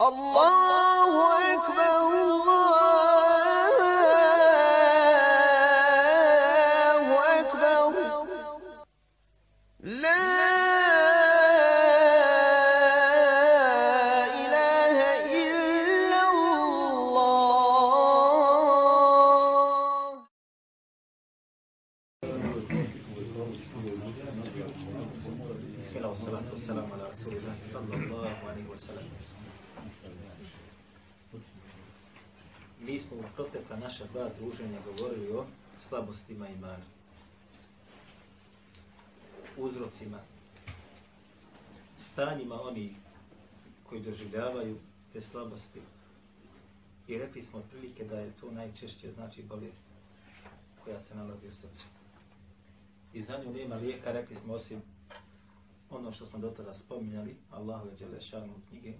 الله slabostima imana. Uzrocima, stanjima oni koji doživljavaju te slabosti. I rekli smo prilike da je to najčešće znači bolest koja se nalazi u srcu. I za nju nema lijeka, rekli smo osim ono što smo do tada spominjali, Allahu je Đelešanu u knjige,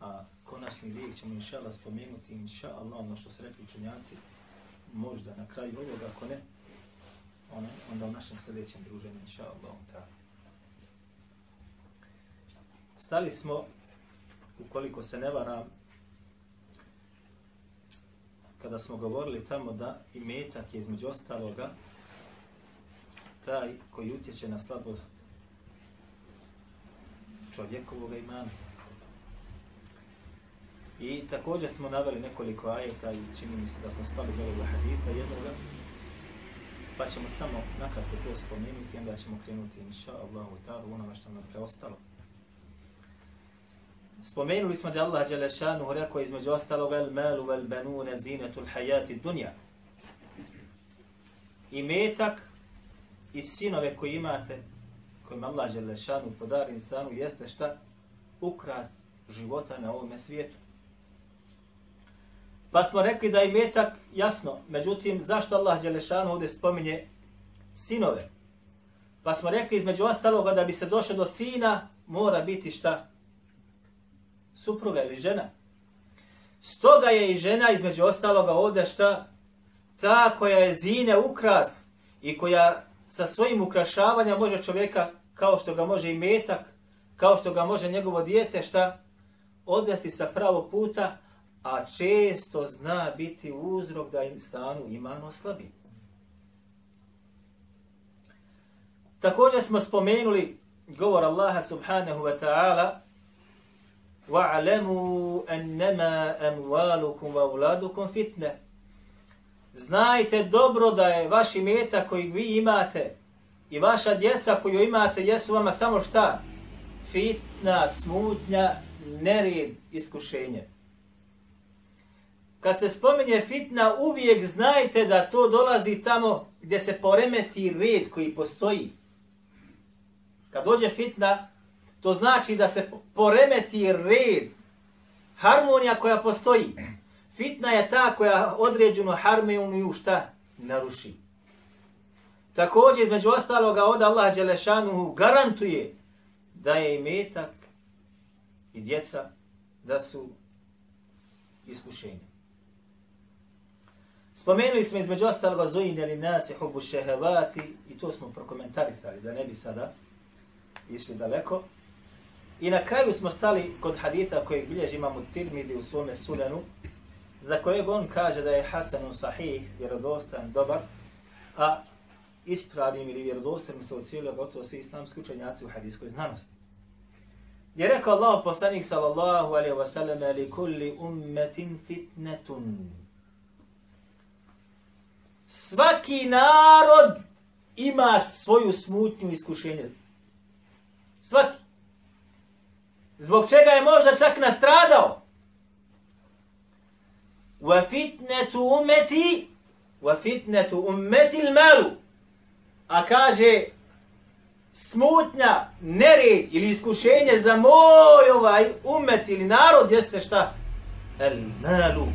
a konačni lijek ćemo inša Allah spomenuti, inša Allah, ono što su rekli učenjaci, možda na kraju ovoga, ako ne, ono, onda u našem sljedećem druženju, inša Allah, ta. Stali smo, ukoliko se ne varam, kada smo govorili tamo da i metak je između ostaloga taj koji utječe na slabost čovjekovog imana. I također smo naveli nekoliko ajeta i čini mi se da smo spali do u haditha jednoga. Pa ćemo samo nakratko to spomenuti onda ćemo krenuti inša Allahu ta'ala onome što nam preostalo. Spomenuli smo da Allah Đelešanu rekao između ostalog el malu vel benune zinetul hajati dunja. I metak i sinove koji imate, kojim Allah Đelešanu podari insanu, jeste šta? Ukras života na ovome svijetu. Pa smo rekli da je metak jasno. Međutim, zašto Allah Đelešanu ovdje spominje sinove? Pa smo rekli između ostaloga da bi se došlo do sina, mora biti šta? Supruga ili žena. Stoga je i žena između ostaloga ovdje šta? Ta koja je zine ukras i koja sa svojim ukrašavanjem može čovjeka, kao što ga može i metak, kao što ga može njegovo dijete, šta? Odvesti sa pravog puta, a često zna biti uzrok da insanu iman oslabi. Također smo spomenuli govor Allaha subhanahu wa ta'ala وَعْلَمُوا أَنَّمَا أَمْوَالُكُمْ وَأُولَادُكُمْ فِتْنَةً Znajte dobro da je vaši meta koji vi imate i vaša djeca koju imate jesu vama samo šta? Fitna, smutnja, nered, iskušenje kad se spominje fitna, uvijek znajte da to dolazi tamo gdje se poremeti red koji postoji. Kad dođe fitna, to znači da se poremeti red, harmonija koja postoji. Fitna je ta koja određenu harmoniju šta naruši. Također, između ostaloga, od Allah Đelešanuhu garantuje da je i metak i djeca da su iskušenja. Spomenuli smo između ostaloga zujine li nasi hubu šehevati i to smo prokomentarisali da ne bi sada išli daleko. I na kraju smo stali kod hadita kojeg bilježi imamo Tirmidi u svome sunenu za kojeg on kaže da je Hasanun sahih, vjerodostan, dobar, a ispravnim ili vjerodostanim se ocijelio gotovo svi islamski učenjaci u hadijskoj znanosti. Je rekao Allah poslanik sallallahu alaihi wa sallam li kulli ummetin fitnetun svaki narod ima svoju smutnju iskušenje. Svaki. Zbog čega je možda čak nastradao. Wa fitnetu umeti wa fitnetu umeti malu. A kaže smutnja, nered ili iskušenje za moj ovaj umet ili narod jeste šta? El malu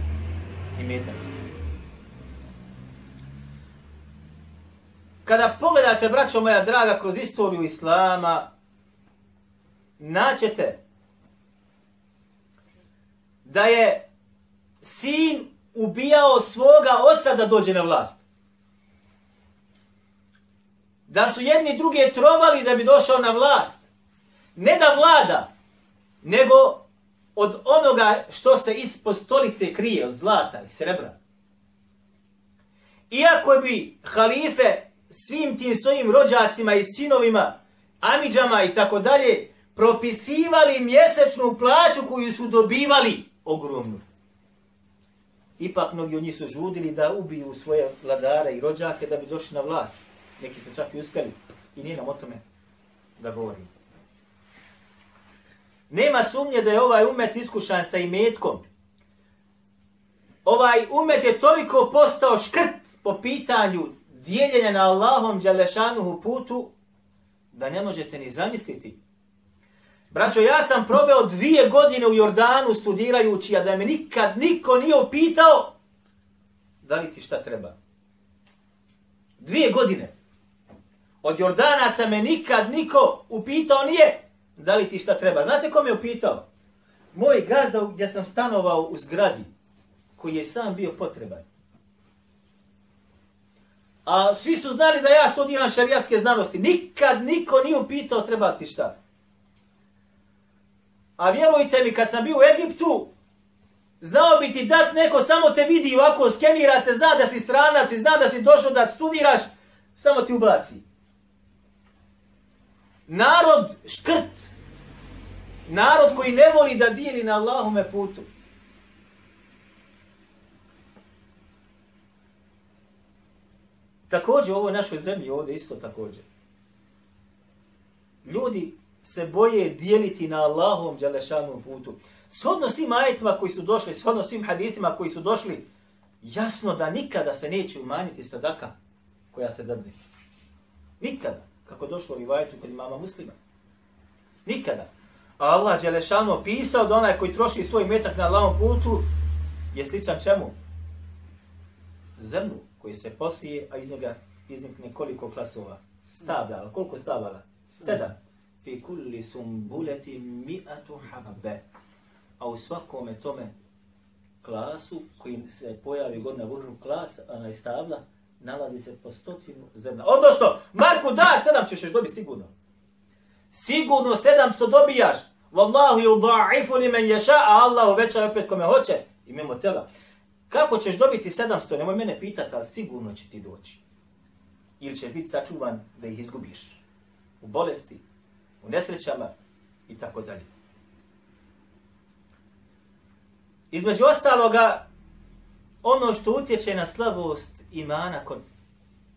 Imetak. Kada pogledate, braćo moja draga, kroz istoriju Islama, naćete da je sin ubijao svoga oca da dođe na vlast. Da su jedni druge trovali da bi došao na vlast. Ne da vlada, nego od onoga što se ispod stolice krije, od zlata i srebra. Iako bi halife svim tim svojim rođacima i sinovima, amidžama i tako dalje, propisivali mjesečnu plaću koju su dobivali ogromnu. Ipak mnogi od njih su žudili da ubiju svoje vladare i rođake da bi došli na vlast. Neki su čak i uspjeli. I nije nam o tome da govorim. Nema sumnje da je ovaj umet iskušan sa imetkom. Ovaj umet je toliko postao škrt po pitanju dijeljenja na Allahom Đalešanuhu putu, da ne možete ni zamisliti. Braćo, ja sam probeo dvije godine u Jordanu studirajući, a da me nikad niko nije upitao da li ti šta treba. Dvije godine. Od Jordanaca me nikad niko upitao nije da li ti šta treba. Znate ko me upitao? Moj gazda gdje sam stanovao u zgradi, koji je sam bio potreban. A svi su znali da ja studiram šarijatske znanosti. Nikad niko nije upitao treba ti šta. A vjerujte mi, kad sam bio u Egiptu, znao bi ti dat neko, samo te vidi ovako, skenirate, zna da si stranac i zna da si došao da studiraš, samo ti ubaci. Narod škrt. Narod koji ne voli da dijeli na Allahume putu. Također u ovoj našoj zemlji ovdje isto također. Ljudi se boje dijeliti na Allahom dželešanom putu. Shodno svim ajetima koji su došli, shodno svim hadithima koji su došli, jasno da nikada se neće umanjiti sadaka koja se dadne. Nikada. Kako došlo u ajetu kod imama muslima. Nikada. A Allah Đelešanu pisao da onaj koji troši svoj metak na Allahom putu je sličan čemu? Zemlju koji se posije, a iz njega iznikne koliko klasova? Stabljala. Koliko stabala? Sedam. Fi kulli sumbuleti mi'atu habbe. A u svakome tome klasu koji se pojavi god na vrhu klas, a stabla, nalazi se po stotinu zrna. Odnosno, Marko, da, sedam ćeš dobiti sigurno. Sigurno sedam sto dobijaš. Wallahu yudha'ifu liman yasha, a Allah uveća opet kome hoće. I mimo tela. Kako ćeš dobiti 700? Nemoj mene pitati, ali sigurno će ti doći. Ili ćeš biti sačuvan da ih izgubiš. U bolesti, u nesrećama i tako dalje. Između ostaloga, ono što utječe na slabost imana kod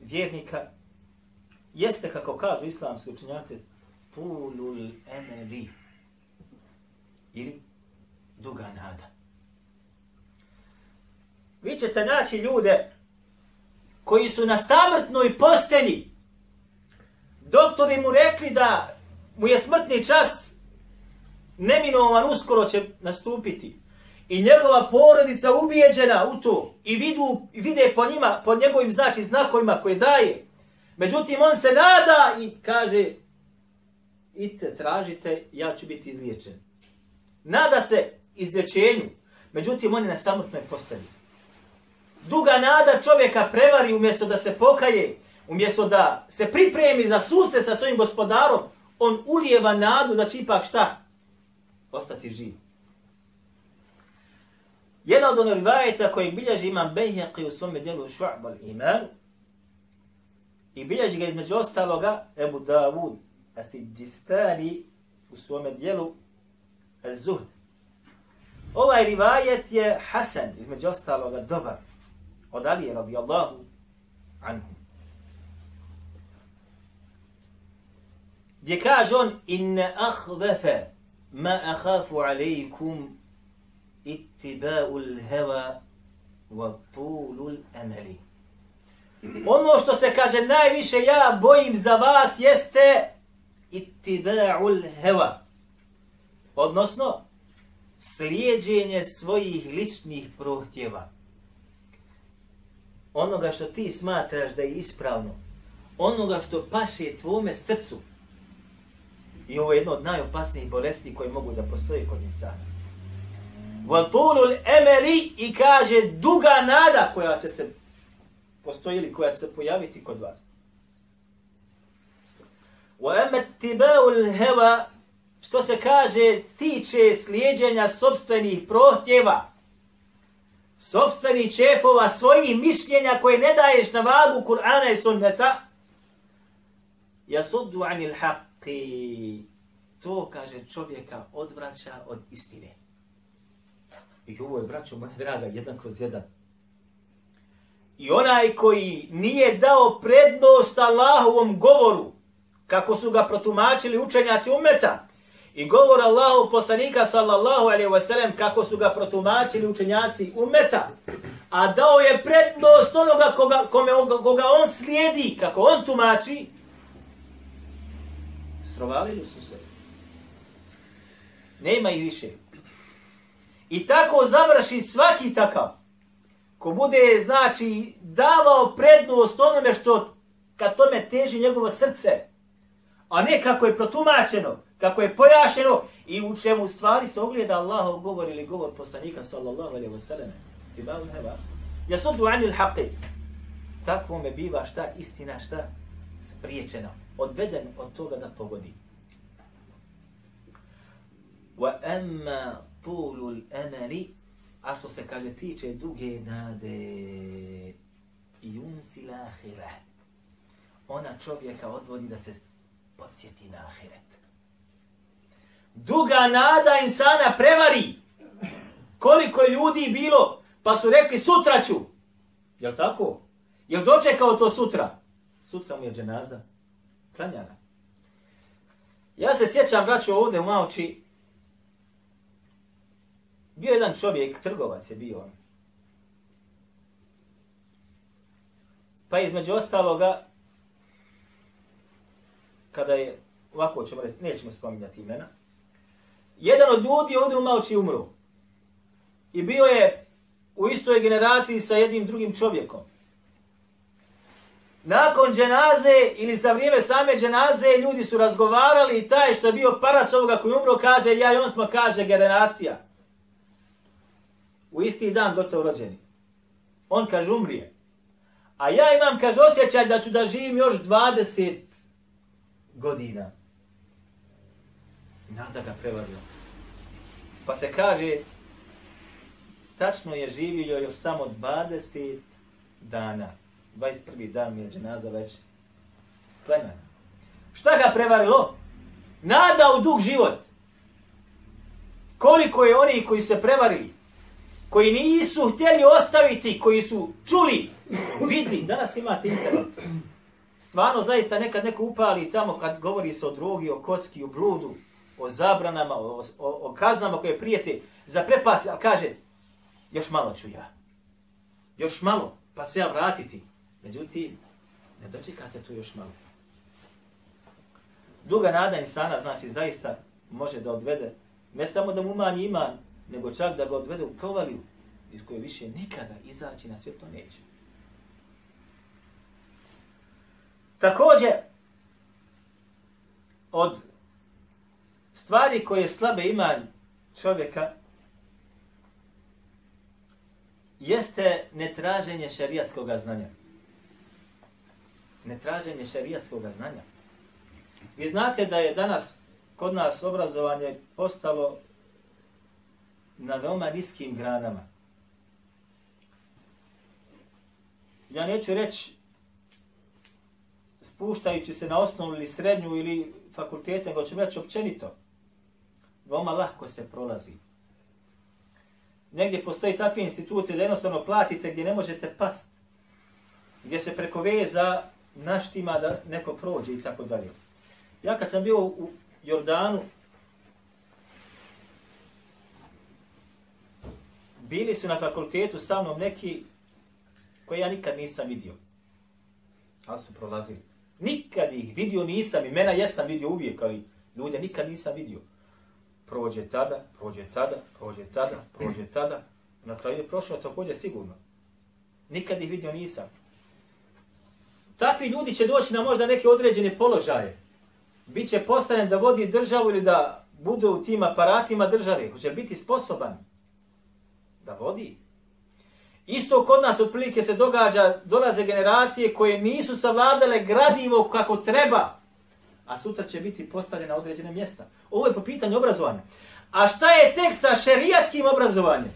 vjernika, jeste, kako kažu islamski učenjaci, tulul emeli. Ili duga nada vi ćete naći ljude koji su na samrtnoj postelji. Doktori mu rekli da mu je smrtni čas neminovan uskoro će nastupiti. I njegova porodica ubijeđena u to i vidu, i vide po njima, po njegovim znači znakovima koje daje. Međutim, on se nada i kaže, idite, tražite, ja ću biti izliječen. Nada se izlječenju. Međutim, on je na samrtnoj postelji duga nada čovjeka prevari umjesto da se pokaje, umjesto da se pripremi za susre sa svojim gospodarom, on ulijeva nadu da će ipak šta? Ostati živ. Jedna od onih rivajeta koji bilježi imam Bejheqi u svome djelu Šu'bal iman i bilježi ga između ostaloga Ebu Davud Asidjistani u svome djelu Az-Zuhd. Ovaj rivajet je Hasan, između ostaloga, dobar od Alije radijallahu anhu. Gdje kaže on, inne ahvefe ma ahafu alejkum ittiba'u l-heva wa tulu l-amali. Ono što se kaže najviše ja bojim za vas jeste ittiba'u l-heva. Odnosno, slijedženje svojih ličnih prohtjeva onoga što ti smatraš da je ispravno, onoga što paše tvome srcu. I ovo je jedno od najopasnijih bolesti koje mogu da postoje kod insana. Vatulul emeli i kaže duga nada koja će se postoji ili koja će se pojaviti kod vas. Wa emet tibau heva što se kaže, tiče slijedjenja sobstvenih prohtjeva, sobstvenih čefova, svojih mišljenja koje ne daješ na vagu Kur'ana i sunneta, jasuddu anil haqqi. To, kaže, čovjeka odvraća od istine. I ovo je, braćo moja draga, jedan kroz jedan. I onaj koji nije dao prednost Allahovom govoru, kako su ga protumačili učenjaci umeta, i govor Allahu poslanika sallallahu alaihi wasallam kako su ga protumačili učenjaci umeta, a dao je prednost onoga koga, kome, koga on slijedi, kako on tumači, strovalili su se. Nema i više. I tako završi svaki takav. Ko bude, znači, davao prednost onome što ka tome teži njegovo srce, a ne kako je protumačeno, kako je pojašeno i u čemu stvari se ogleda Allahov govor ili govor poslanika sallallahu alaihi wa sallam. Ti bavu neba. Ja sudu anil haqi. Takvo me biva šta istina, šta spriječena. Odveden od toga da pogodi. Wa amma tulul amali a što se kaže tiče duge nade i unsi lahira ona čovjeka odvodi da se podsjeti na ahiret. Duga nada insana prevari. Koliko je ljudi bilo, pa su rekli sutra ću. Jel tako? Jel dočekao to sutra? Sutra mu je dženaza. Klanjana. Ja se sjećam, braću, ovdje u Mauči, Bio jedan čovjek, trgovac je bio on. Pa između ostaloga, kada je, ovako ćemo reći, nećemo spominjati imena, jedan od ljudi ovdje u Malči umro. I bio je u istoj generaciji sa jednim drugim čovjekom. Nakon dženaze ili za vrijeme same dženaze ljudi su razgovarali i taj što je bio parac ovoga koji umro kaže ja i on smo kaže generacija u isti dan gotovo rođeni. On kaže umrije. A ja imam, kaže, osjećaj da ću da živim još 20 godina. Nada ga prevario. Pa se kaže, tačno je živio još samo 20 dana. 21. dan mi je dženaza već plemena. Šta ga prevarilo? Nada u dug život. Koliko je oni koji se prevarili? koji nisu htjeli ostaviti, koji su čuli, vidli, danas imate internet. Stvarno, zaista, nekad neko upali tamo kad govori se o drogi, o kocki, o bludu, o zabranama, o, o, o kaznama koje prijete za prepasti, ali kaže, još malo ću ja. Još malo, pa ću ja vratiti. Međutim, ne dočeka se tu još malo. Duga nada insana, znači, zaista može da odvede, ne samo da mu manji iman, nego čak da ga odvede u provaliju iz koje više nikada izaći na svijet, to neće. Također, od stvari koje slabe iman čovjeka jeste netraženje šerijatskog znanja. Netraženje šerijatskog znanja. Vi znate da je danas kod nas obrazovanje postalo na veoma niskim granama. Ja neću reći spuštajući se na osnovnu ili srednju ili fakultete, nego ćemo reći općenito. Veoma lahko se prolazi. Negdje postoji takve institucije da jednostavno platite gdje ne možete past. Gdje se preko veza naštima da neko prođe i tako dalje. Ja kad sam bio u Jordanu, bili su na fakultetu sa mnom neki koji ja nikad nisam vidio. Ali su prolazili. Nikad ih vidio nisam, imena jesam vidio uvijek, ali ljude nikad nisam vidio. Prođe tada, prođe tada, prođe tada, prođe tada. Na kraju je prošlo također sigurno. Nikad ih vidio nisam. Takvi ljudi će doći na možda neke određene položaje. Biće postavljen da vodi državu ili da bude u tim aparatima države. Hoće biti sposoban da vodi. Isto kod nas otprilike se događa, dolaze generacije koje nisu savladale gradivo kako treba. a sutra će biti postavljena određene mjesta. Ovo je po pitanju obrazovanja. A šta je tek sa šerijatskim obrazovanjem?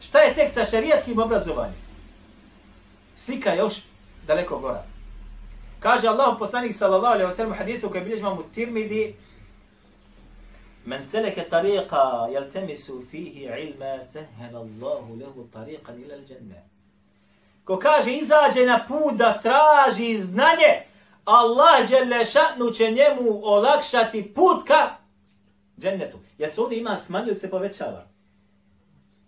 Šta je tek sa šerijatskim obrazovanjem? Slika još daleko gora. Kaže Allah poslanik sallallahu alejhi ve sellem hadisu koji bilježi Imam Tirmidhi Men seleke tariqa yaltamisu fihi ilma sehela Allahu lahu tariqan ila al-jannah. Ko kaže izađe na put da traži znanje, Allah dželle šanu će njemu olakšati put ka džennetu. Jer se ovdje iman smanjuje se povećava.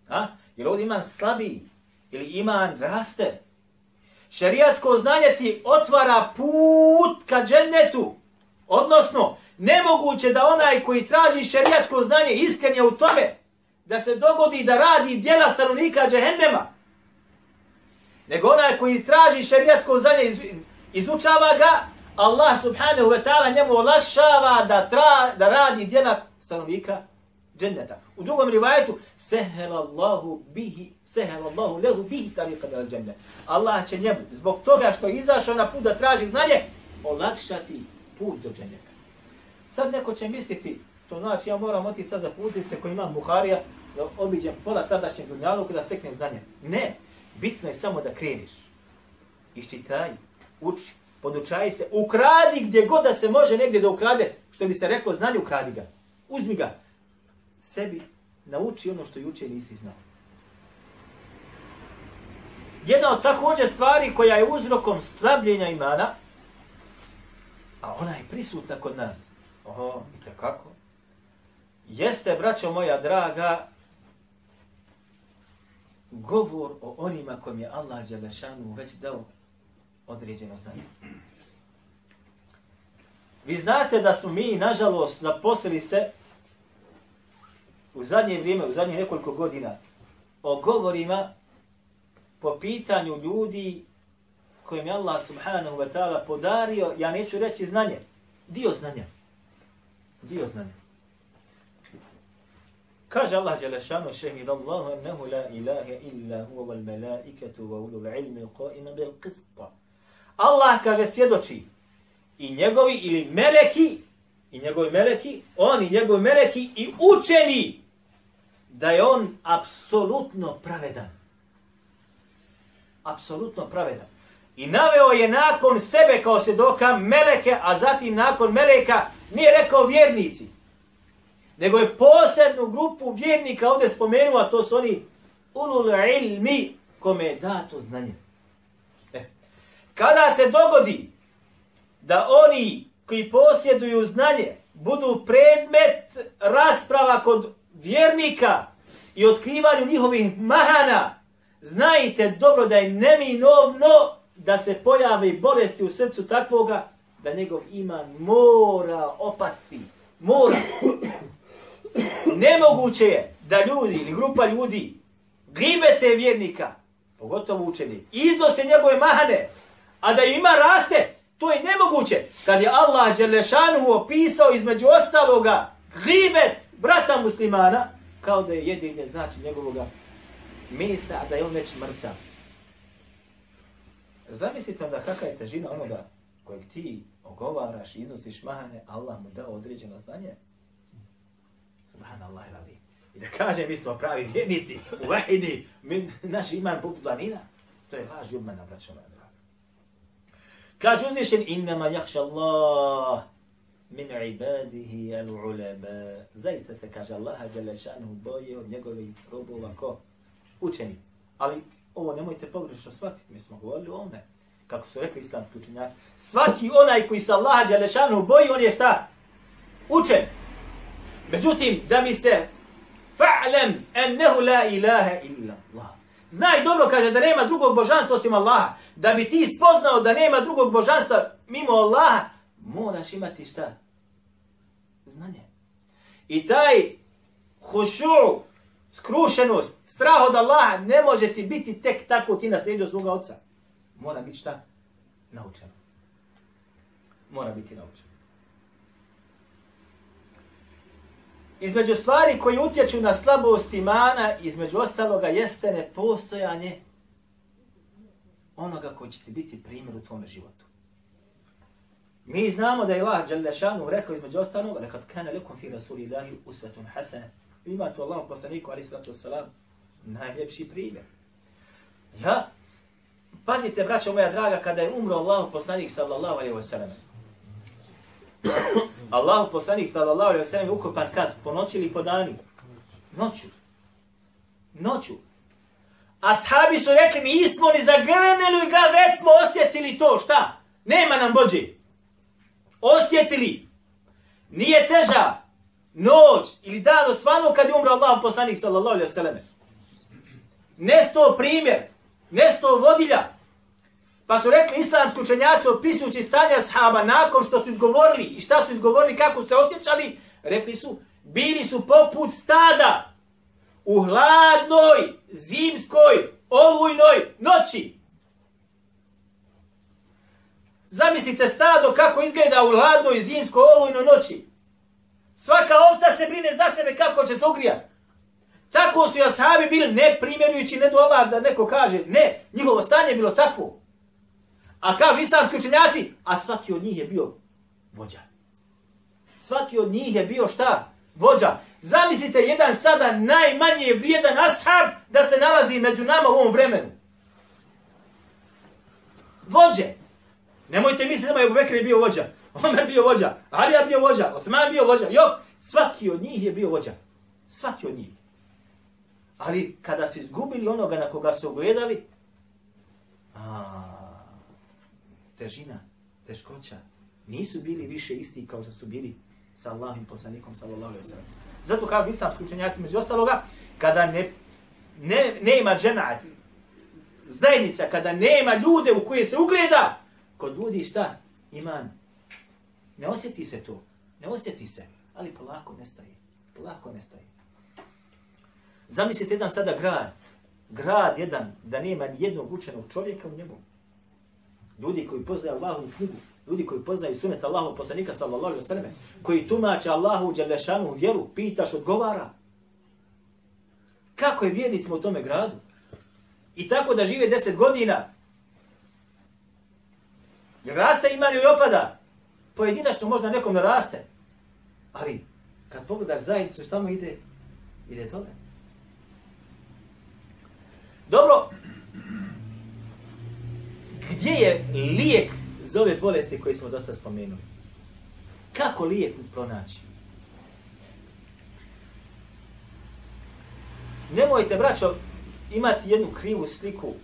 A? Jer ovdje iman slabi ili iman raste. Šerijatsko znanje ti otvara put ka džennetu. Odnosno, nemoguće da onaj koji traži šerijatsko znanje iskren u tome da se dogodi da radi dijela stanovnika džehennema. Nego onaj koji traži šerijatsko znanje izučava ga, Allah subhanahu wa ta'ala njemu olašava da, tra, da radi dijela stanovnika dženneta. U drugom rivajetu, sehelallahu bihi sehelallahu lehu bihi tariqa del dženne. Allah će njemu, zbog toga što je izašao na put da traži znanje, olakšati put do dženneta. Sad neko će misliti, to znači ja moram otići sad za putnice koji imam Buharija, da obiđem pola tadašnjeg dunjaluka kada steknem za njem. Ne, bitno je samo da kreniš. Iščitaj, uči, podučaj se, ukradi gdje god da se može negdje da ukrade, što bi se reklo, znanje ukradi ga. Uzmi ga. Sebi nauči ono što juče nisi znao jedna od također stvari koja je uzrokom slabljenja imana, a ona je prisutna kod nas. Oho, i kako? Jeste, braćo moja draga, govor o onima kojim je Allah Đelešanu već dao određeno znanje. Vi znate da smo mi, nažalost, zaposlili se u zadnje vrijeme, u zadnje nekoliko godina, o govorima po pitanju ljudi kojim je Allah subhanahu wa ta'ala podario, ja neću reći znanje, dio znanja. Dio znanja. Kaže Allah Đelešanu šehid Allahu ennehu la ilaha illa huwa wal malaikatu wa ulul ilmi qa'ima bil qista. Allah kaže svjedoči i njegovi ili meleki i njegovi meleki, oni njegovi meleki i učeni da je on apsolutno pravedan apsolutno pravedan. I naveo je nakon sebe kao svjedoka meleke, a zatim nakon meleka nije rekao vjernici. Nego je posebnu grupu vjernika ovdje spomenuo, a to su oni ulul ilmi, kome je dato znanje. E. Kada se dogodi da oni koji posjeduju znanje budu predmet rasprava kod vjernika i otkrivanju njihovih mahana, znajte dobro da je neminovno da se pojavi bolesti u srcu takvoga da njegov iman mora opasti. Mora. Nemoguće je da ljudi ili grupa ljudi gribete vjernika, pogotovo učeni, iznose njegove mahane, a da ima raste, to je nemoguće. Kad je Allah Đelešanu opisao između ostaloga glibet brata muslimana, kao da je jedinje znači njegovoga mesa, a da je on već mrtav. Zamislite onda kakva je težina onoga kojeg ti ogovaraš, iznosiš mahane, Allah mu dao određeno znanje. Subhanallah radi. I da kaže mi smo pravi vjednici, u vahidi, mi, naš iman poput planina. To je laž i obmana, braćo moja draga. Kaže uzvišen, innama jahša Allah min ibadihi al ulema. Zaista se kaže Allaha Đalešanu boje od njegovih robova ko? učeni. Ali ovo nemojte pogrešno shvatiti, mi smo govorili o ome. Kako su rekli islamski učenjaci. Svaki onaj koji se Allaha Đalešanu boji, on je šta? Učen. Međutim, da mi se fa'lem ennehu la ilaha illa Allah. Znaj dobro, kaže, da nema drugog božanstva osim Allaha. Da bi ti spoznao da nema drugog božanstva mimo Allaha, moraš imati šta? Znanje. I taj hušu, skrušenost, strah od Allaha ne može ti biti tek tako ti naslijedio svoga oca. Mora biti šta? Naučeno. Mora biti naučeno. Između stvari koji utječu na slabost imana, između ostaloga jeste nepostojanje onoga koji će ti biti primjer u tvome životu. Mi znamo da je Allah Đalešanu rekao između ostalog, kad kane lekom fi rasulillahi usvetun hasana. Vi imate Allahom poslaniku, ali sallatu wasalam, najljepši primjer. Ja, pazite, braćo moja draga, kada je umro Allahu poslanik, sallallahu alaihi wa sallam. Allahu poslanik, sallallahu alaihi wa sallam, ukopan kad? Po noći ili po dani? Noću. Noću. Ashabi su rekli, mi smo ni zagrnili ga, već smo osjetili to, šta? Nema nam vođe. osjetili, nije teža noć ili dan osvano kad je umro Allah poslanik sallallahu alaihi sallam. Nesto primjer, nesto vodilja. Pa su rekli islamski učenjaci opisujući stanje sahaba nakon što su izgovorili i šta su izgovorili, kako se osjećali, rekli su, bili su poput stada u hladnoj, zimskoj, olujnoj noći. Zamislite stado kako izgleda u hladnoj zimskoj olujnoj noći. Svaka ovca se brine za sebe kako će se ugrijati. Tako su ashabi bili ne primjerujući ne do Allah da neko kaže ne, njihovo stanje je bilo takvo. A kažu islamski učenjaci, a svaki od njih je bio vođa. Svaki od njih je bio šta? Vođa. Zamislite jedan sada najmanje vrijedan ashab da se nalazi među nama u ovom vremenu. Vođe. Nemojte misliti da je Bekr je bio vođa. Omer bio vođa. Ali je bio vođa. Osman bio vođa. Jo, svaki od njih je bio vođa. Svaki od njih. Ali kada su izgubili onoga na koga su gledali, a, težina, teškoća, nisu bili više isti kao što su bili sa Allahim poslanikom, sallallahu alaihi ve sallam. Zato kažu islamski učenjaci među ostaloga, kada ne, ne, nema džemaat, zajednica, kada nema ljude u koje se ugleda, kod ljudi šta? Iman. Ne osjeti se to. Ne osjeti se. Ali polako nestaje. Polako nestaje. Zamislite jedan sada grad. Grad jedan da nema ni jednog učenog čovjeka u njemu. Ljudi koji poznaju Allahu knjigu. Ljudi koji poznaju sunet Allahu poslanika sallallahu alaihi ve sallam. Koji tumače Allahu u dželešanu vjeru. Pitaš, odgovara. Kako je vjernicima u tome gradu? I tako da žive deset godina, Jer raste iman ili opada? Pojedinačno možda nekom ne raste. Ali, kad pogledaš zajednicu, samo ide, ide tome. Dobro, gdje je lijek za ove bolesti koje smo dosta spomenuli? Kako lijek pronaći? Nemojte, braćo, imati jednu krivu sliku.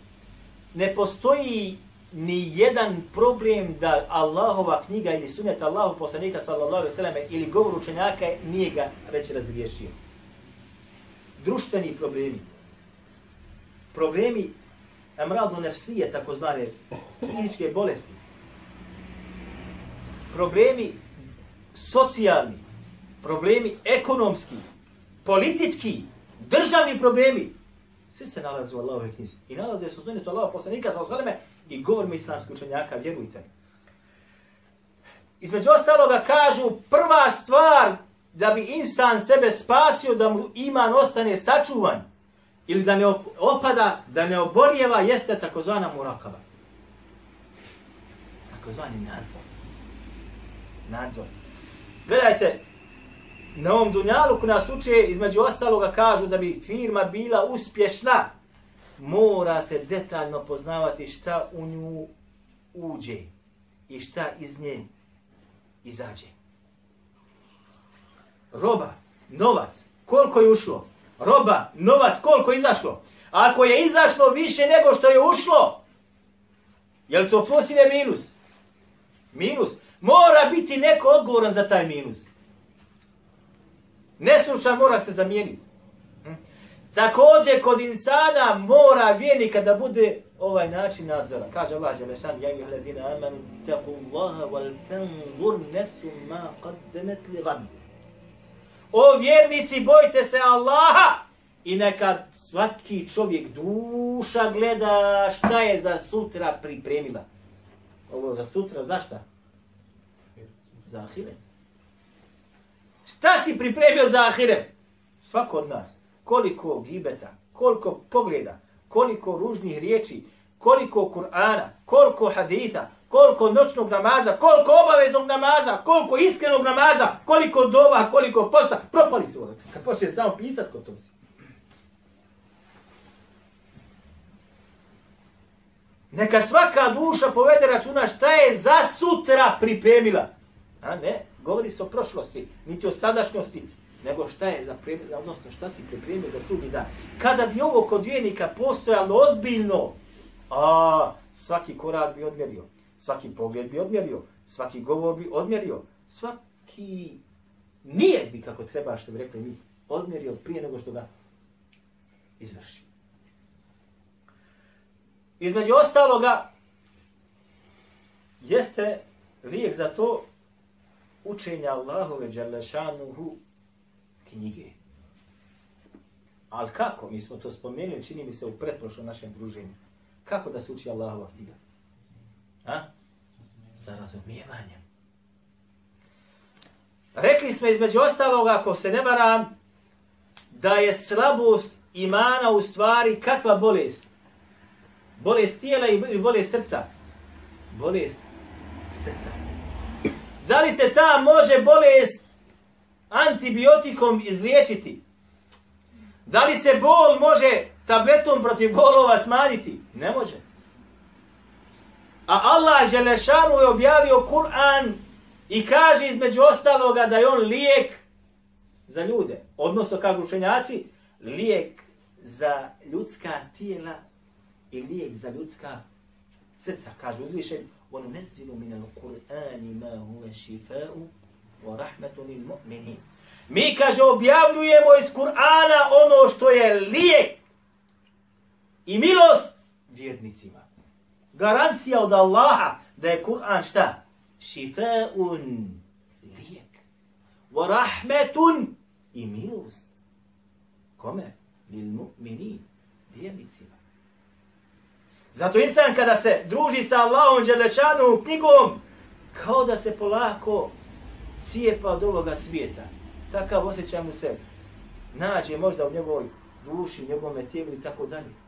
Ne postoji ni jedan problem da Allahova knjiga ili sunnet Allahu poslanika sallallahu alejhi ve selleme ili govor učenjaka nije ga već razriješio. Društveni problemi. Problemi emradu nefsije, takozvane psihičke bolesti. Problemi socijalni, problemi ekonomski, politički, državni problemi. Svi se nalaze u Allahove knjizi. I nalaze su sunetu Allahova poslanika sa osaleme i govorimo islamski učenjaka, vjerujte. Između ostaloga kažu prva stvar da bi insan sebe spasio, da mu iman ostane sačuvan ili da ne opada, da ne oborijeva, jeste takozvana murakaba. Takozvani nadzor. Nadzor. Gledajte, na ovom dunjalu ko nas uče, između ostaloga kažu da bi firma bila uspješna, mora se detaljno poznavati šta u nju uđe i šta iz nje izađe. Roba, novac, koliko je ušlo? Roba, novac, koliko je izašlo? Ako je izašlo više nego što je ušlo, je li to plus ili minus? Minus. Mora biti neko odgovoran za taj minus. Neslučan mora se zamijeniti. Hm? Također kod insana mora vjernika da bude ovaj način nadzora. Kaže Allah Želešan, ja ih ledina amanu, taku Allaha wal tanzur nefsu ma qaddemet li gan. O vjernici, bojte se Allaha i neka svaki čovjek duša gleda šta je za sutra pripremila. Ovo za sutra, za šta? Za ahiret. Šta si pripremio za ahiret? Svako od nas koliko gibeta, koliko pogleda, koliko ružnih riječi, koliko Kur'ana, koliko haditha, koliko noćnog namaza, koliko obaveznog namaza, koliko iskrenog namaza, koliko dova, koliko posta, propali su ono. Kad počne samo pisat ko to si. Neka svaka duša povede računa šta je za sutra pripremila. A ne, govori se o prošlosti, niti o sadašnjosti, nego šta je za pripremila, odnosno šta si pripremio za sudnji dan. Kada bi ovo kod vijenika postojalo ozbiljno, a svaki korak bi odmjerio, svaki pogled bi odmjerio, svaki govor bi odmjerio, svaki nije bi kako treba što bi rekli mi odmjerio prije nego što ga izvrši. Između ostaloga, jeste lijek za to učenja Allahove Đalešanuhu knjige. Ali kako? Mi smo to spomenuli, čini mi se, u pretprošlom našem druženju. Kako da se uči Allahova knjiga? A? Sa razumijevanjem. Rekli smo između ostaloga, ako se ne varam, da je slabost imana u stvari kakva bolest? Bolest tijela i bolest srca? Bolest srca. Da li se ta može bolest antibiotikom izliječiti? Da li se bol može tabletom protiv bolova smanjiti? Ne može. A Allah Želešanu je objavio Kur'an i kaže između ostaloga da je on lijek za ljude. Odnosno, kažu učenjaci, lijek za ljudska tijela i lijek za ljudska srca. Kaže uzvišen, on nezilu minal Kur'ani ma huve šifa'u wa rahmetu lil mu'minin. Mi, kaže, objavljujemo iz Kur'ana ono što je lijek i milost vjernicima. Garancija od Allaha da je Kur'an šta? Šifa'un lijek. Wa rahmetun i milost. Kome? Lil mu'minin. Vjernicima. Zato insan kada se druži sa Allahom Đelešanom knjigom, kao da se polako cijepa od ovoga svijeta. Takav osjećaj mu se nađe možda u njegovoj duši, u njegovom tijelu i tako dalje.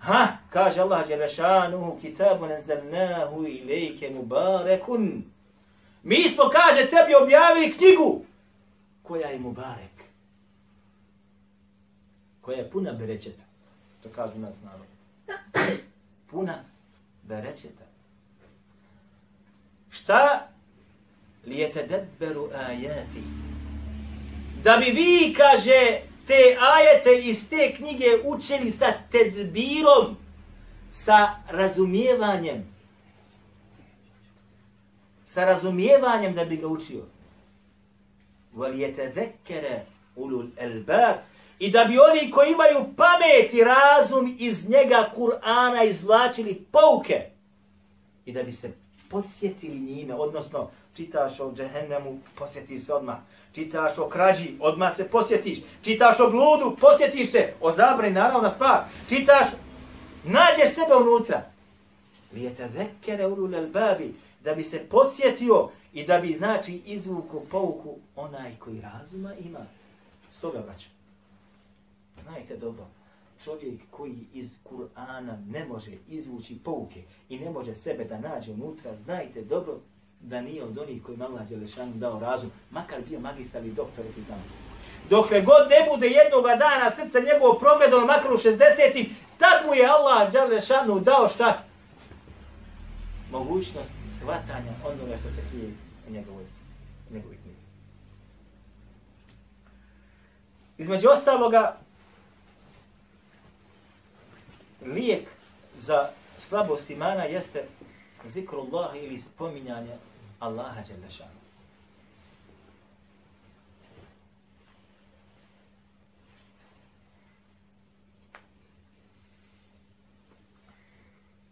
Ha, kaže Allah Đelešanuhu, kitabu nenzalnahu ilike mubarekun. Mi smo, kaže, tebi objavili knjigu koja je mubarek. Koja je puna berečeta. To kažu nas narod. Puna berečeta. Šta? Lijete debberu ajati. Da bi vi, kaže, te ajete iz te knjige učili sa tedbirom, sa razumijevanjem. Sa razumijevanjem da bi ga učio. Valijete zekere ulul elbab. I da bi oni koji imaju pamet i razum iz njega Kur'ana izvlačili pouke. I da bi se podsjetili njime, odnosno čitaš o džehennemu, posjetiš se odmah. Čitaš o krađi, odmah se posjetiš, čitaš o bludu, posjetiš se, o zabrani, naravna stvar, čitaš, nađeš sebe unutra. Lijete vekere ulul babi, da bi se podsjetio i da bi, znači, izvuku pouku onaj koji razuma ima. Stoga, braću, znajte dobro, čovjek koji iz Kur'ana ne može izvući pouke i ne može sebe da nađe unutra, znajte dobro da nije od onih koji Allah Đelešanu dao razum, makar bio magistar i doktor u znanosti. Dokle god ne bude jednog dana srce njegovo progledalo ono makar u 60 tad mu je Allah Đelešanu dao šta? Mogućnost shvatanja onoga što se krije u njegovoj, njegovoj knjizi. Između ostaloga, lijek za slabost imana jeste zikrullah ili spominjanje Allaha Đelešanu.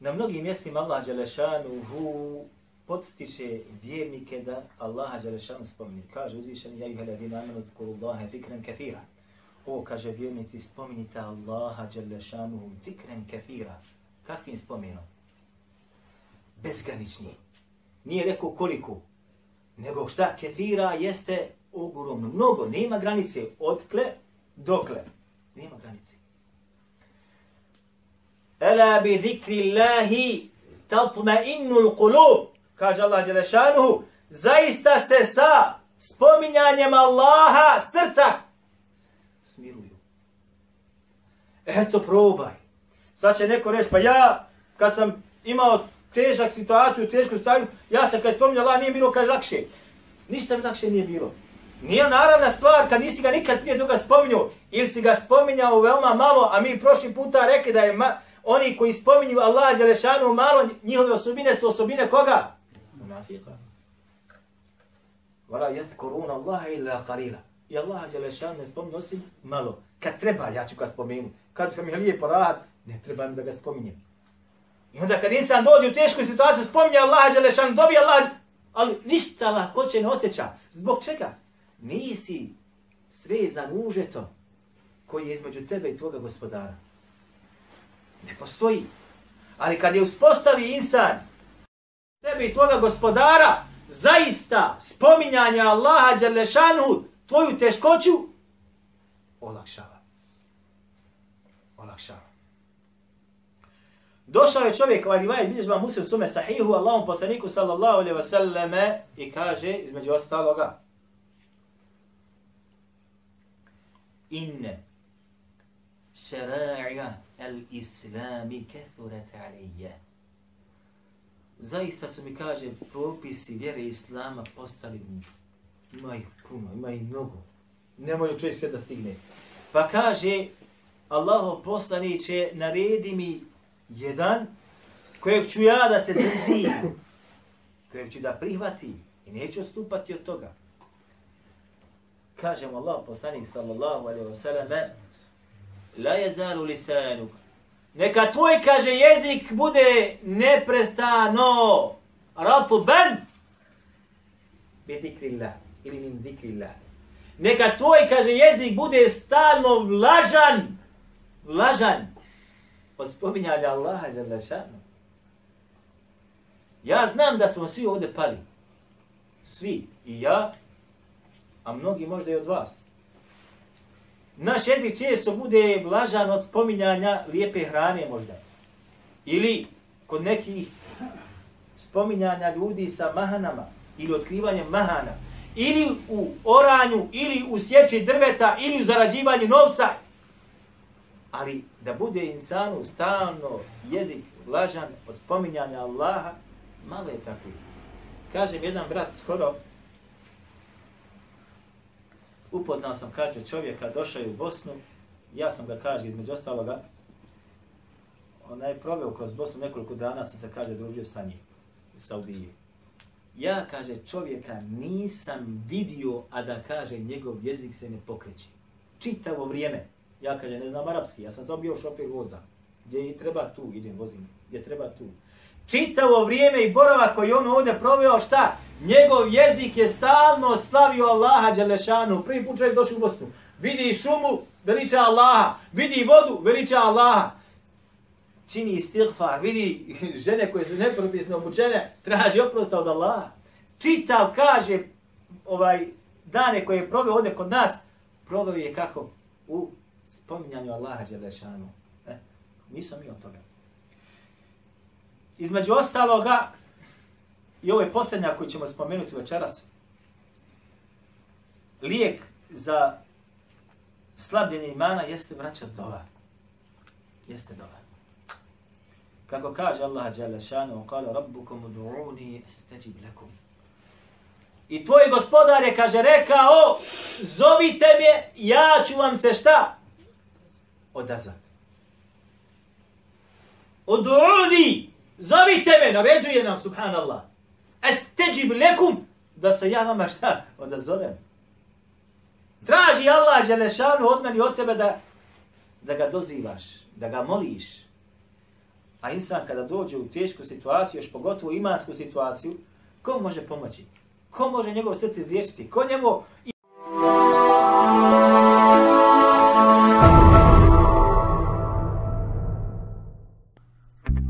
Na mnogim mjestima Allah Đelešanu hu podstiče vjernike da Allaha Đelešanu spomni. Kaže uzvišen, ja ih ladina amanu tkuru Allahe fikren kathira. O, kaže vjernici, spominite Allaha Đelešanuhum tikren kefira. Kakvim spomenom? Bezgranični. Nije rekao koliko. Nego šta kefira jeste ogromno. Mnogo. Nema granice. Odkle dokle. Nema granice. Ela bi zikri Allahi tatma innul kulub, kaže Allah Đelešanuhu, zaista se sa spominjanjem Allaha srca Eto, probaj. Sad će neko reći, pa ja, kad sam imao težak situaciju, tešku stavlju, ja sam kad spominjao Allah, nije bilo kad lakše. Ništa mi lakše nije bilo. Nije naravna stvar kad nisi ga nikad prije toga spominjao, ili si ga spominjao veoma malo, a mi prošli puta rekli da je ma, oni koji spominju Allah Đelešanu malo, njihove osobine su osobine koga? Munafika. Vala jed koruna Allaha illa qalila. I Allah Đelešanu ne spominju osim malo. Kad treba, ja ću ga spomenu. Kad mi je lijepo rad, ne treba da ga spominjem. I onda kad insan dođe u tešku situaciju, spominje Allah Đelešan, dobije Allah, ali ništa lakoće ne osjeća. Zbog čega? Nisi svezan užetom koji je između tebe i tvoga gospodara. Ne postoji. Ali kad je uspostavi insan tebe i tvoga gospodara, zaista spominjanje Allaha Đalešanu tvoju teškoću olakšava. Olakšava. Došao je čovjek, ovaj rivaj, bilježba vam muslim sume sahihu, Allahom poslaniku sallallahu alaihi wasallame i kaže, između ostaloga, inne šara'a al-islami kethurat alije. Zaista su mi kaže propisi vjere islama postali ima ih puno, ima ih mnogo. Nemoj čovjek sve da stigne. Pa kaže Allaho poslaniće naredi mi jedan kojeg ću ja da se drži, kojeg ću da prihvati i neću stupati od toga. Kaže mu Allah poslanik sallallahu alaihi wa sallam la yazalu lisanu. neka tvoj kaže jezik bude neprestano ratban bi zikrillah ili min zikrillah neka tvoj kaže jezik bude stalno vlažan. Vlažan. Od spominjanja Allaha jalla šanu. Ja znam da smo svi ovdje pali. Svi. I ja a mnogi možda i od vas. Naš jezik često bude vlažan od spominjanja lijepe hrane možda. Ili kod nekih spominjanja ljudi sa mahanama ili otkrivanjem mahana. Ili u oranju, ili u sjeći drveta, ili u zarađivanju novca. Ali da bude insanu stalno jezik vlažan od spominjanja Allaha, malo je takvi. Kažem jedan brat skoro, upoznao sam, kaže, čovjeka, došao je u Bosnu, ja sam ga, kaže, između ostaloga, ona je proveo kroz Bosnu nekoliko dana, sam se, kaže, družio sa njim, u Saudiji. Ja, kaže, čovjeka nisam vidio, a da, kaže, njegov jezik se ne pokreće. Čitavo vrijeme. Ja, kaže, ne znam arapski, ja sam zabio šofer voza. Gdje i treba tu, idem, vozim, gdje treba tu čitavo vrijeme i borava koji on ovdje proveo, šta? Njegov jezik je stalno slavio Allaha Đelešanu. Prvi put čovjek došao u Bosnu. Vidi šumu, veliča Allaha. Vidi vodu, veliča Allaha. Čini istighfar, vidi žene koje su nepropisno obučene, traži oprosta od Allaha. Čitav kaže ovaj dane koje je proveo ovdje kod nas, proveo je kako? U spominjanju Allaha Đelešanu. E, nisam mi od toga. Između ostaloga, i ovo je posljednja koju ćemo spomenuti večeras, lijek za slabljenje imana jeste vraćat dova. Jeste dova. Kako kaže Allah Jalla šanu, kaže rabbukum ud'uni astajib lakum. I tvoj gospodar je, kaže, rekao, zovite me, ja ću vam se šta? Odazvat. Udu'uni, Zovite me, naređuje nam, subhanallah. Esteđib lekum, da se ja vama šta odazovem. Traži Allah Želešanu od meni od tebe da, da ga dozivaš, da ga moliš. A insan kada dođe u tešku situaciju, još pogotovo imansku situaciju, ko može pomoći? Ko može njegov srce izliječiti? Ko njemu